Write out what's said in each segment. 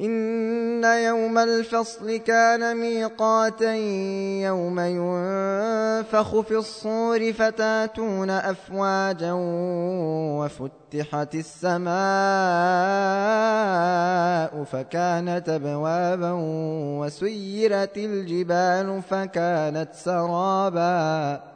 إن يوم الفصل كان ميقاتا يوم ينفخ في الصور فتاتون أفواجا وفتحت السماء فكانت أبوابا وسيرت الجبال فكانت سرابا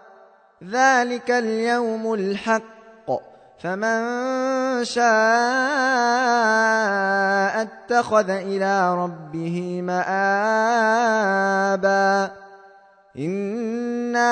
ذلك اليوم الحق فمن شاء اتخذ إلى ربه مآبا إنا